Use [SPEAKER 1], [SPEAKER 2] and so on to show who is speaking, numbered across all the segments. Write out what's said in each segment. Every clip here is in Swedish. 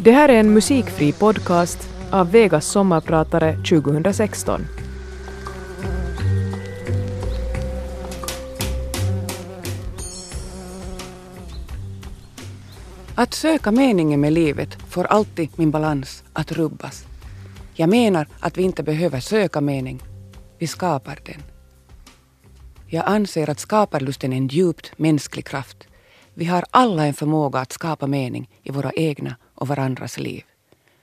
[SPEAKER 1] Det här är en musikfri podcast av Vegas sommarpratare 2016.
[SPEAKER 2] Att söka meningen med livet får alltid min balans att rubbas. Jag menar att vi inte behöver söka mening, vi skapar den. Jag anser att skaparlusten är en djupt mänsklig kraft. Vi har alla en förmåga att skapa mening i våra egna och varandras liv.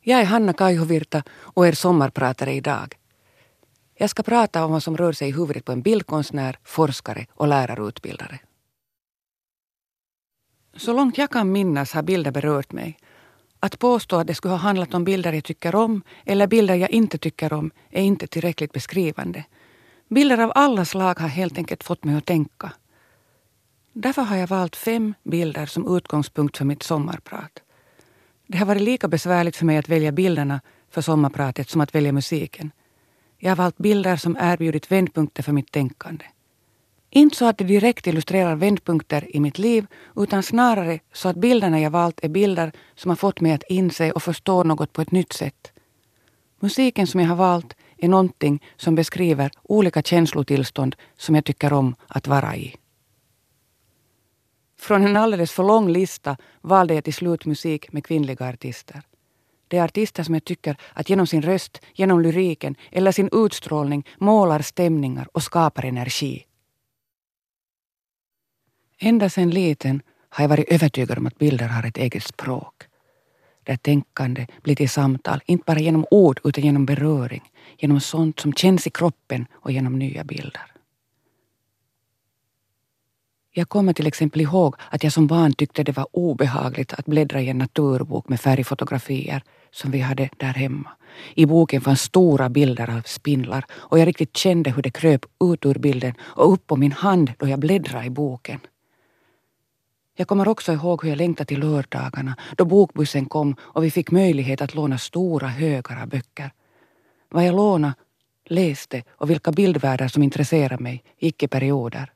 [SPEAKER 2] Jag är Hanna Kaihovirta och er sommarpratare idag. Jag ska prata om vad som rör sig i huvudet på en bildkonstnär, forskare och lärarutbildare. Så långt jag kan minnas har bilder berört mig. Att påstå att det skulle ha handlat om bilder jag tycker om eller bilder jag inte tycker om är inte tillräckligt beskrivande. Bilder av alla slag har helt enkelt fått mig att tänka. Därför har jag valt fem bilder som utgångspunkt för mitt sommarprat. Det har varit lika besvärligt för mig att välja bilderna för sommarpratet som att välja musiken. Jag har valt bilder som erbjudit vändpunkter för mitt tänkande. Inte så att det direkt illustrerar vändpunkter i mitt liv utan snarare så att bilderna jag valt är bilder som har fått mig att inse och förstå något på ett nytt sätt. Musiken som jag har valt är någonting som beskriver olika känslotillstånd som jag tycker om att vara i. Från en alldeles för lång lista valde jag till slut musik med kvinnliga artister. Det är artister som jag tycker att genom sin röst, genom lyriken eller sin utstrålning målar stämningar och skapar energi. Ända sedan liten har jag varit övertygad om att bilder har ett eget språk. Där tänkande blir till samtal, inte bara genom ord utan genom beröring, genom sånt som känns i kroppen och genom nya bilder. Jag kommer till exempel ihåg att jag som barn tyckte det var obehagligt att bläddra i en naturbok med färgfotografier som vi hade där hemma. I boken fanns stora bilder av spindlar och jag riktigt kände hur det kröp ut ur bilden och upp på min hand då jag bläddrade i boken. Jag kommer också ihåg hur jag längtade till lördagarna då bokbussen kom och vi fick möjlighet att låna stora högar av böcker. Vad jag lånade, läste och vilka bildvärldar som intresserade mig gick i perioder.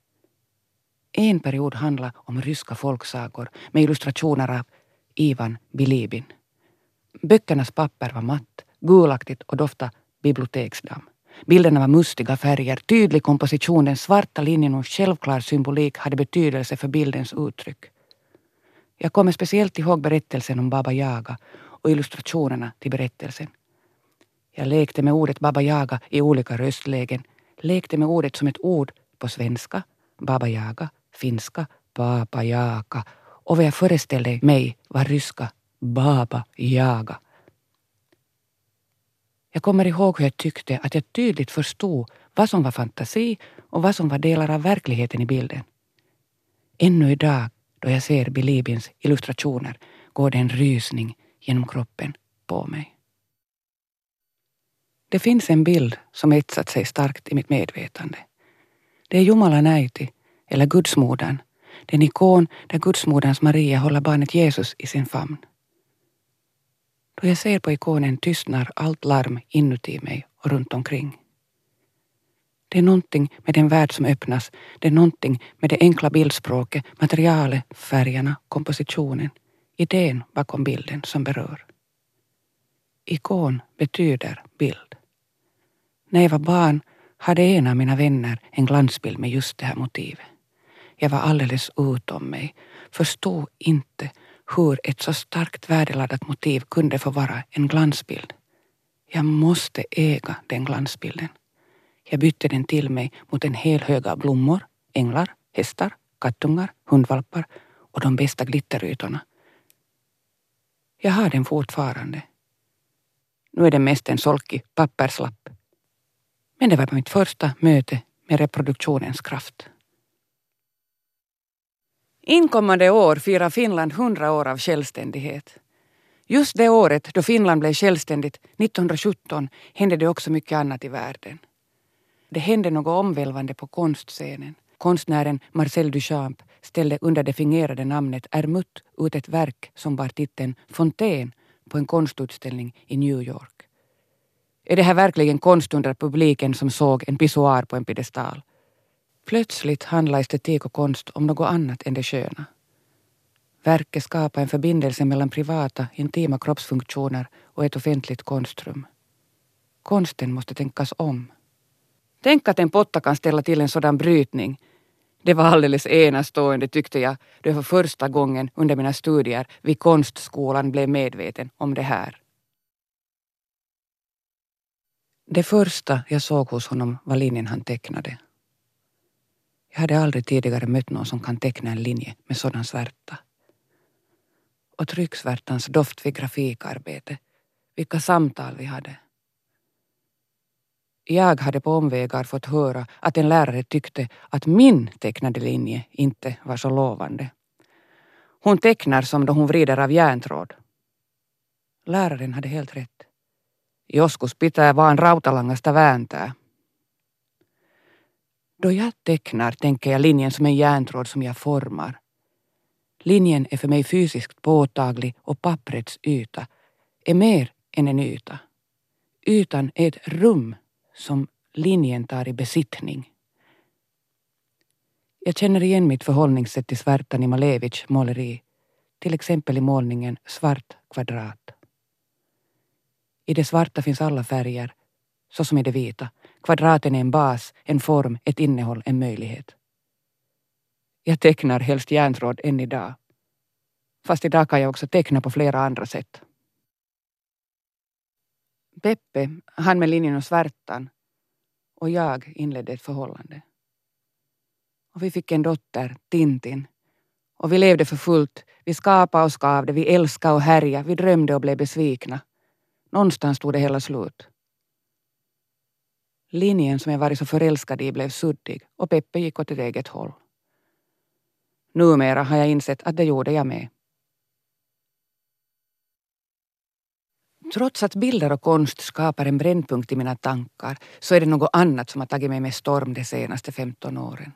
[SPEAKER 2] En period handlade om ryska folksagor med illustrationer av Ivan Bilibin. Böckernas papper var matt, gulaktigt och doftade biblioteksdamm. Bilderna var mustiga färger, tydlig komposition, den svarta linjen och självklar symbolik hade betydelse för bildens uttryck. Jag kommer speciellt ihåg berättelsen om Baba Yaga och illustrationerna till berättelsen. Jag lekte med ordet Baba Yaga i olika röstlägen, lekte med ordet som ett ord på svenska, Baba Yaga, finska, Baba och vad jag föreställde mig var ryska, Baba jaga. Jag kommer ihåg hur jag tyckte att jag tydligt förstod vad som var fantasi och vad som var delar av verkligheten i bilden. Ännu idag, då jag ser Bilibins illustrationer, går det en rysning genom kroppen på mig. Det finns en bild som etsat sig starkt i mitt medvetande. Det är Jumala Näiti, eller Gudsmodern, den ikon där Gudsmoderns Maria håller barnet Jesus i sin famn. Då jag ser på ikonen tystnar allt larm inuti mig och runt omkring. Det är någonting med den värld som öppnas, det är någonting med det enkla bildspråket, materialet, färgerna, kompositionen, idén bakom bilden som berör. Ikon betyder bild. När jag var barn hade en av mina vänner en glansbild med just det här motivet. Jag var alldeles utom mig, förstod inte hur ett så starkt värdeladdat motiv kunde få vara en glansbild. Jag måste äga den glansbilden. Jag bytte den till mig mot en hel hög av blommor, änglar, hästar, kattungar, hundvalpar och de bästa glitterytorna. Jag har den fortfarande. Nu är den mest en solkig papperslapp. Men det var mitt första möte med reproduktionens kraft. Inkommande år firar Finland 100 år av självständighet. Just det året då Finland blev självständigt, 1917, hände det också mycket annat i världen. Det hände något omvälvande på konstscenen. Konstnären Marcel Duchamp ställde under det fingerade namnet Ermut ut ett verk som bar titeln Fontän på en konstutställning i New York. Är det här verkligen konst under publiken som såg en pissoar på en piedestal? Plötsligt handlar estetik och konst om något annat än det sköna. Verket skapar en förbindelse mellan privata, intima kroppsfunktioner och ett offentligt konstrum. Konsten måste tänkas om. Tänk att en potta kan ställa till en sådan brytning. Det var alldeles enastående tyckte jag då jag för första gången under mina studier vid konstskolan blev medveten om det här. Det första jag såg hos honom var linjen han tecknade. Jag hade aldrig tidigare mött någon som kan teckna en linje med sådan svärta. Och trycksvärtans doft vid grafikarbete. Vilka samtal vi hade. Jag hade på omvägar fått höra att en lärare tyckte att min tecknade linje inte var så lovande. Hon tecknar som då hon vrider av järntråd. Läraren hade helt rätt. Joskus pitää vaan rautalangasta vääntää. Då jag tecknar tänker jag linjen som en järntråd som jag formar. Linjen är för mig fysiskt påtaglig och papprets yta är mer än en yta. Ytan är ett rum som linjen tar i besittning. Jag känner igen mitt förhållningssätt till svärtan i Malevich måleri, till exempel i målningen Svart kvadrat. I det svarta finns alla färger, såsom i det vita. Kvadraten är en bas, en form, ett innehåll, en möjlighet. Jag tecknar helst järntråd än idag. Fast idag kan jag också teckna på flera andra sätt. Peppe, han med linjen och svärtan, och jag inledde ett förhållande. Och vi fick en dotter, Tintin. Och vi levde för fullt. Vi skapade och skavde, vi älskade och härjade, vi drömde och blev besvikna. Någonstans tog det hela slut. Linjen som jag varit så förälskad i blev suddig och Peppe gick åt ett eget håll. Numera har jag insett att det gjorde jag med. Trots att bilder och konst skapar en brännpunkt i mina tankar så är det något annat som har tagit mig med storm de senaste 15 åren.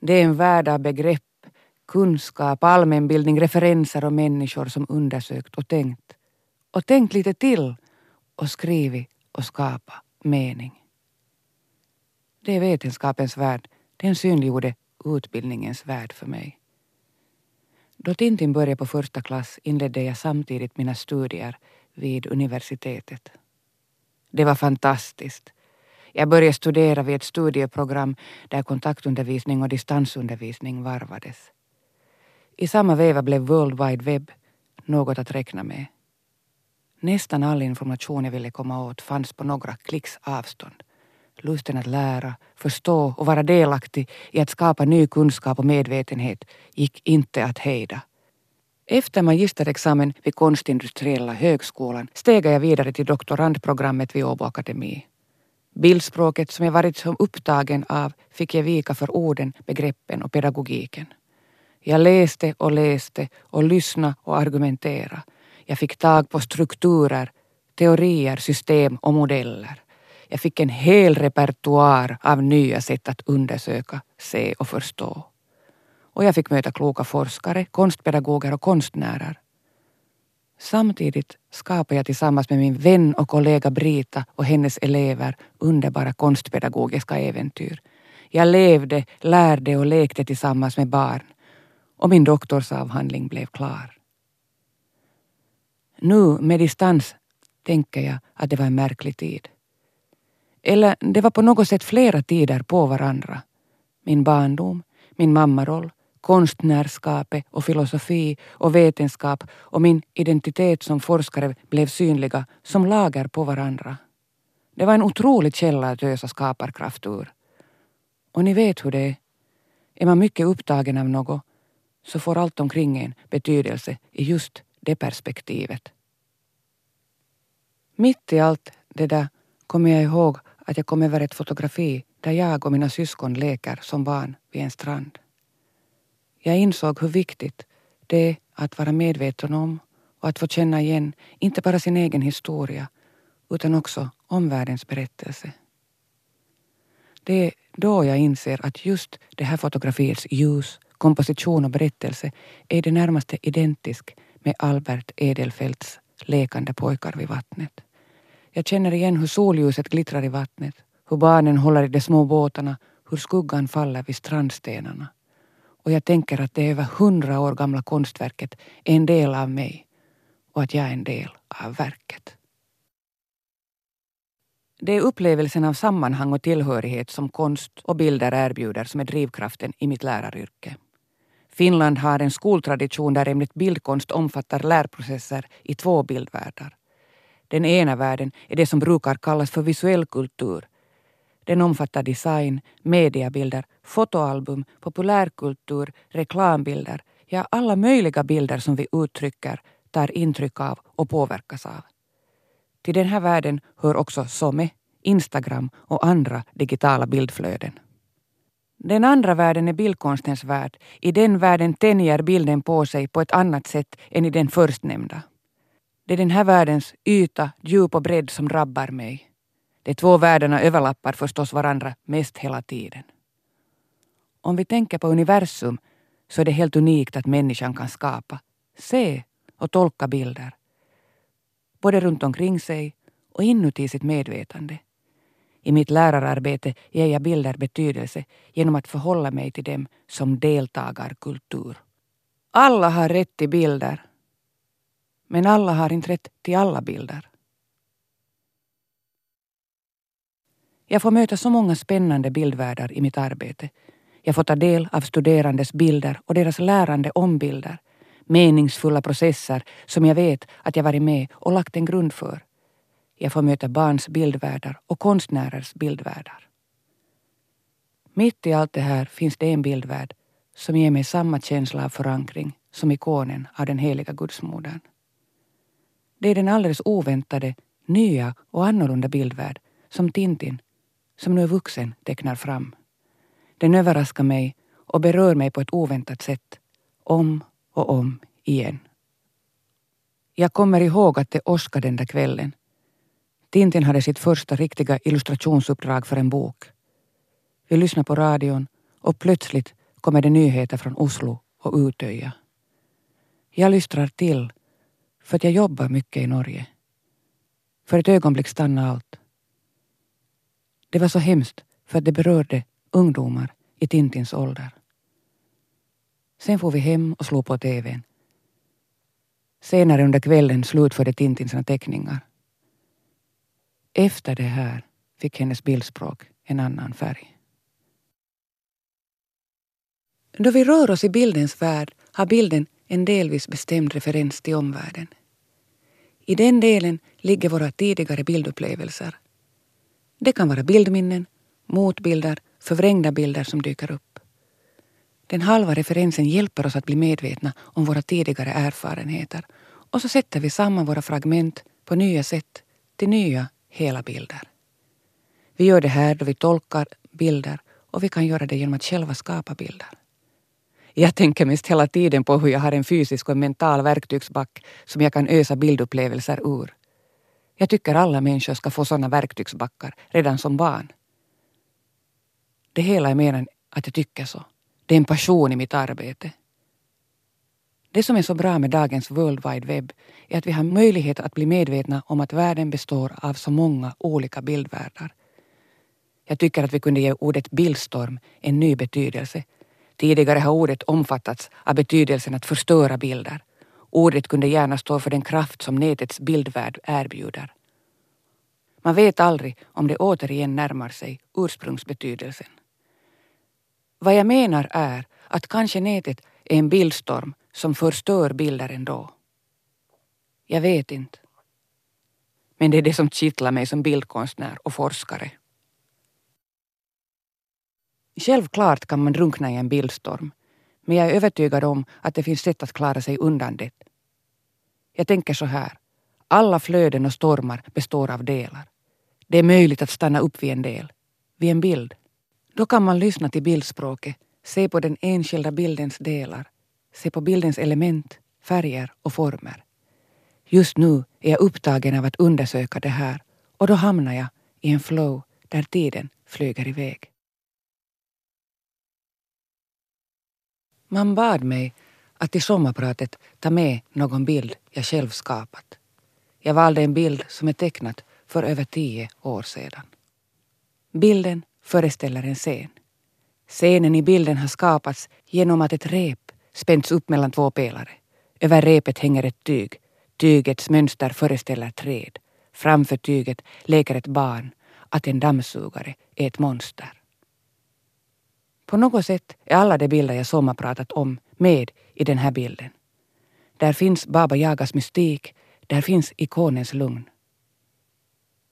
[SPEAKER 2] Det är en värld av begrepp, kunskap, allmänbildning, referenser och människor som undersökt och tänkt. Och tänkt lite till och skrivit och skapat mening. Det är vetenskapens värld. Den synliggjorde utbildningens värld för mig. Då Tintin började på första klass inledde jag samtidigt mina studier vid universitetet. Det var fantastiskt. Jag började studera vid ett studieprogram där kontaktundervisning och distansundervisning varvades. I samma veva blev World Wide Web något att räkna med. Nästan all information jag ville komma åt fanns på några klicks avstånd. Lusten att lära, förstå och vara delaktig i att skapa ny kunskap och medvetenhet gick inte att hejda. Efter magisterexamen vid Konstindustriella högskolan steg jag vidare till doktorandprogrammet vid Åbo Akademi. Bildspråket som jag varit så upptagen av fick jag vika för orden, begreppen och pedagogiken. Jag läste och läste och lyssnade och argumenterade. Jag fick tag på strukturer, teorier, system och modeller. Jag fick en hel repertoar av nya sätt att undersöka, se och förstå. Och jag fick möta kloka forskare, konstpedagoger och konstnärer. Samtidigt skapade jag tillsammans med min vän och kollega Brita och hennes elever underbara konstpedagogiska äventyr. Jag levde, lärde och lekte tillsammans med barn och min doktorsavhandling blev klar. Nu med distans tänker jag att det var en märklig tid. Eller det var på något sätt flera tider på varandra. Min barndom, min mammaroll, konstnärskapet och filosofi och vetenskap och min identitet som forskare blev synliga som lager på varandra. Det var en otrolig källa att ösa skaparkraft ur. Och ni vet hur det är. Är man mycket upptagen av något så får allt omkring en betydelse i just det perspektivet. Mitt i allt det där kommer jag ihåg att jag kom över ett fotografi där jag och mina syskon leker som barn vid en strand. Jag insåg hur viktigt det är att vara medveten om och att få känna igen inte bara sin egen historia utan också omvärldens berättelse. Det är då jag inser att just det här fotografiets ljus, komposition och berättelse är det närmaste identisk med Albert Edelfelts lekande pojkar vid vattnet. Jag känner igen hur solljuset glittrar i vattnet, hur barnen håller i de små båtarna, hur skuggan faller vid strandstenarna. och jag tänker att det över hundra år gamla konstverket är en del av mig och att jag är en del av verket. Det är upplevelsen av sammanhang och tillhörighet som konst och bilder erbjuder som är drivkraften i mitt läraryrke. Finland har en skoltradition där ämnet bildkonst omfattar lärprocesser i två bildvärldar. Den ena världen är det som brukar kallas för visuell kultur. Den omfattar design, mediebilder, fotoalbum, populärkultur, reklambilder, ja alla möjliga bilder som vi uttrycker, tar intryck av och påverkas av. Till den här världen hör också SOME, Instagram och andra digitala bildflöden. Den andra världen är bildkonstens värld. I den världen tänjer bilden på sig på ett annat sätt än i den förstnämnda. Det är den här världens yta, djup och bredd som drabbar mig. De två världarna överlappar förstås varandra mest hela tiden. Om vi tänker på universum så är det helt unikt att människan kan skapa, se och tolka bilder. Både runt omkring sig och inuti sitt medvetande. I mitt lärararbete ger jag bilder betydelse genom att förhålla mig till dem som deltagarkultur. Alla har rätt till bilder. Men alla har inte rätt till alla bilder. Jag får möta så många spännande bildvärldar i mitt arbete. Jag får ta del av studerandes bilder och deras lärande om bilder. Meningsfulla processer som jag vet att jag varit med och lagt en grund för. Jag får möta barns bildvärldar och konstnärers bildvärldar. Mitt i allt det här finns det en bildvärld som ger mig samma känsla av förankring som ikonen av den heliga gudsmodern. Det är den alldeles oväntade, nya och annorlunda bildvärld som Tintin, som nu är vuxen, tecknar fram. Den överraskar mig och berör mig på ett oväntat sätt, om och om igen. Jag kommer ihåg att det åskade den där kvällen Tintin hade sitt första riktiga illustrationsuppdrag för en bok. Vi lyssnade på radion och plötsligt kommer det nyheter från Oslo och Utöja. Jag lystrar till för att jag jobbar mycket i Norge. För ett ögonblick stannade allt. Det var så hemskt för att det berörde ungdomar i Tintins ålder. Sen får vi hem och slog på TVn. Senare under kvällen slutförde Tintin sina teckningar. Efter det här fick hennes bildspråk en annan färg. Då vi rör oss i bildens värld har bilden en delvis bestämd referens till omvärlden. I den delen ligger våra tidigare bildupplevelser. Det kan vara bildminnen, motbilder, förvrängda bilder som dyker upp. Den halva referensen hjälper oss att bli medvetna om våra tidigare erfarenheter och så sätter vi samman våra fragment på nya sätt till nya hela bilder. Vi gör det här då vi tolkar bilder och vi kan göra det genom att själva skapa bilder. Jag tänker mest hela tiden på hur jag har en fysisk och en mental verktygsback som jag kan ösa bildupplevelser ur. Jag tycker alla människor ska få sådana verktygsbackar redan som barn. Det hela är mer än att jag tycker så. Det är en passion i mitt arbete. Det som är så bra med dagens World Wide Web är att vi har möjlighet att bli medvetna om att världen består av så många olika bildvärldar. Jag tycker att vi kunde ge ordet bildstorm en ny betydelse. Tidigare har ordet omfattats av betydelsen att förstöra bilder. Ordet kunde gärna stå för den kraft som nätets bildvärld erbjuder. Man vet aldrig om det återigen närmar sig ursprungsbetydelsen. Vad jag menar är att kanske nätet en bildstorm som förstör bilder ändå. Jag vet inte. Men det är det som kittlar mig som bildkonstnär och forskare. Självklart kan man drunkna i en bildstorm, men jag är övertygad om att det finns sätt att klara sig undan det. Jag tänker så här. Alla flöden och stormar består av delar. Det är möjligt att stanna upp vid en del, vid en bild. Då kan man lyssna till bildspråket, se på den enskilda bildens delar se på bildens element, färger och former. Just nu är jag upptagen av att undersöka det här och då hamnar jag i en flow där tiden flyger iväg. Man bad mig att i sommarpratet ta med någon bild jag själv skapat. Jag valde en bild som är tecknad för över tio år sedan. Bilden föreställer en scen. Scenen i bilden har skapats genom att ett rep spänts upp mellan två pelare. Över repet hänger ett tyg. Tygets mönster föreställer träd. Framför tyget leker ett barn. Att en dammsugare är ett monster. På något sätt är alla de bilder jag sommarpratat om med i den här bilden. Där finns Baba Yagas mystik, där finns ikonens lugn.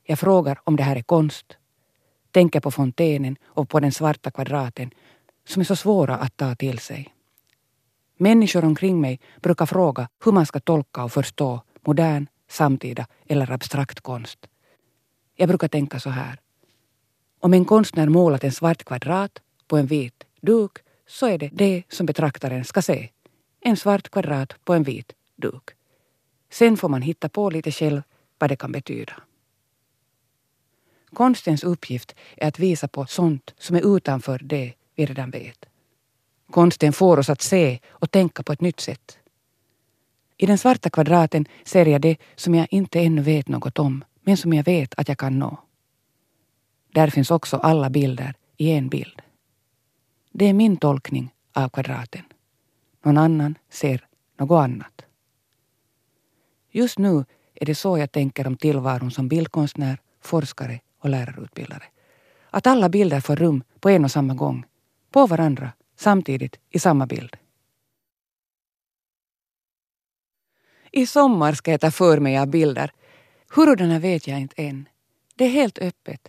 [SPEAKER 2] Jag frågar om det här är konst, tänker på fontänen och på den svarta kvadraten som är så svåra att ta till sig. Människor omkring mig brukar fråga hur man ska tolka och förstå modern, samtida eller abstrakt konst. Jag brukar tänka så här. Om en konstnär målat en svart kvadrat på en vit duk så är det det som betraktaren ska se. En svart kvadrat på en vit duk. Sen får man hitta på lite själv vad det kan betyda. Konstens uppgift är att visa på sånt som är utanför det vi redan vet. Konsten får oss att se och tänka på ett nytt sätt. I den svarta kvadraten ser jag det som jag inte ännu vet något om, men som jag vet att jag kan nå. Där finns också alla bilder i en bild. Det är min tolkning av kvadraten. Någon annan ser något annat. Just nu är det så jag tänker om tillvaron som bildkonstnär, forskare och lärarutbildare. Att alla bilder får rum på en och samma gång, på varandra, samtidigt i samma bild. I sommar ska jag ta för mig av bilder. Hurudana vet jag inte än. Det är helt öppet.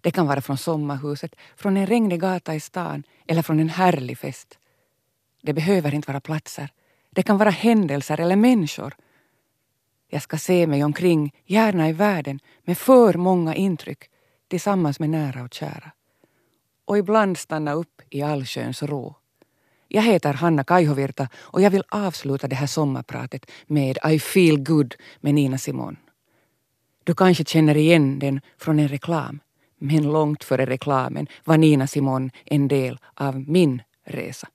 [SPEAKER 2] Det kan vara från sommarhuset, från en regnig gata i stan eller från en härlig fest. Det behöver inte vara platser. Det kan vara händelser eller människor. Jag ska se mig omkring, gärna i världen, med för många intryck tillsammans med nära och kära. Och ibland stanna upp i allsköns ro. Jag heter Hanna Kaihovirta och jag vill avsluta det här sommarpratet med I feel good med Nina Simon. Du kanske känner igen den från en reklam. Men långt före reklamen var Nina Simon en del av min resa.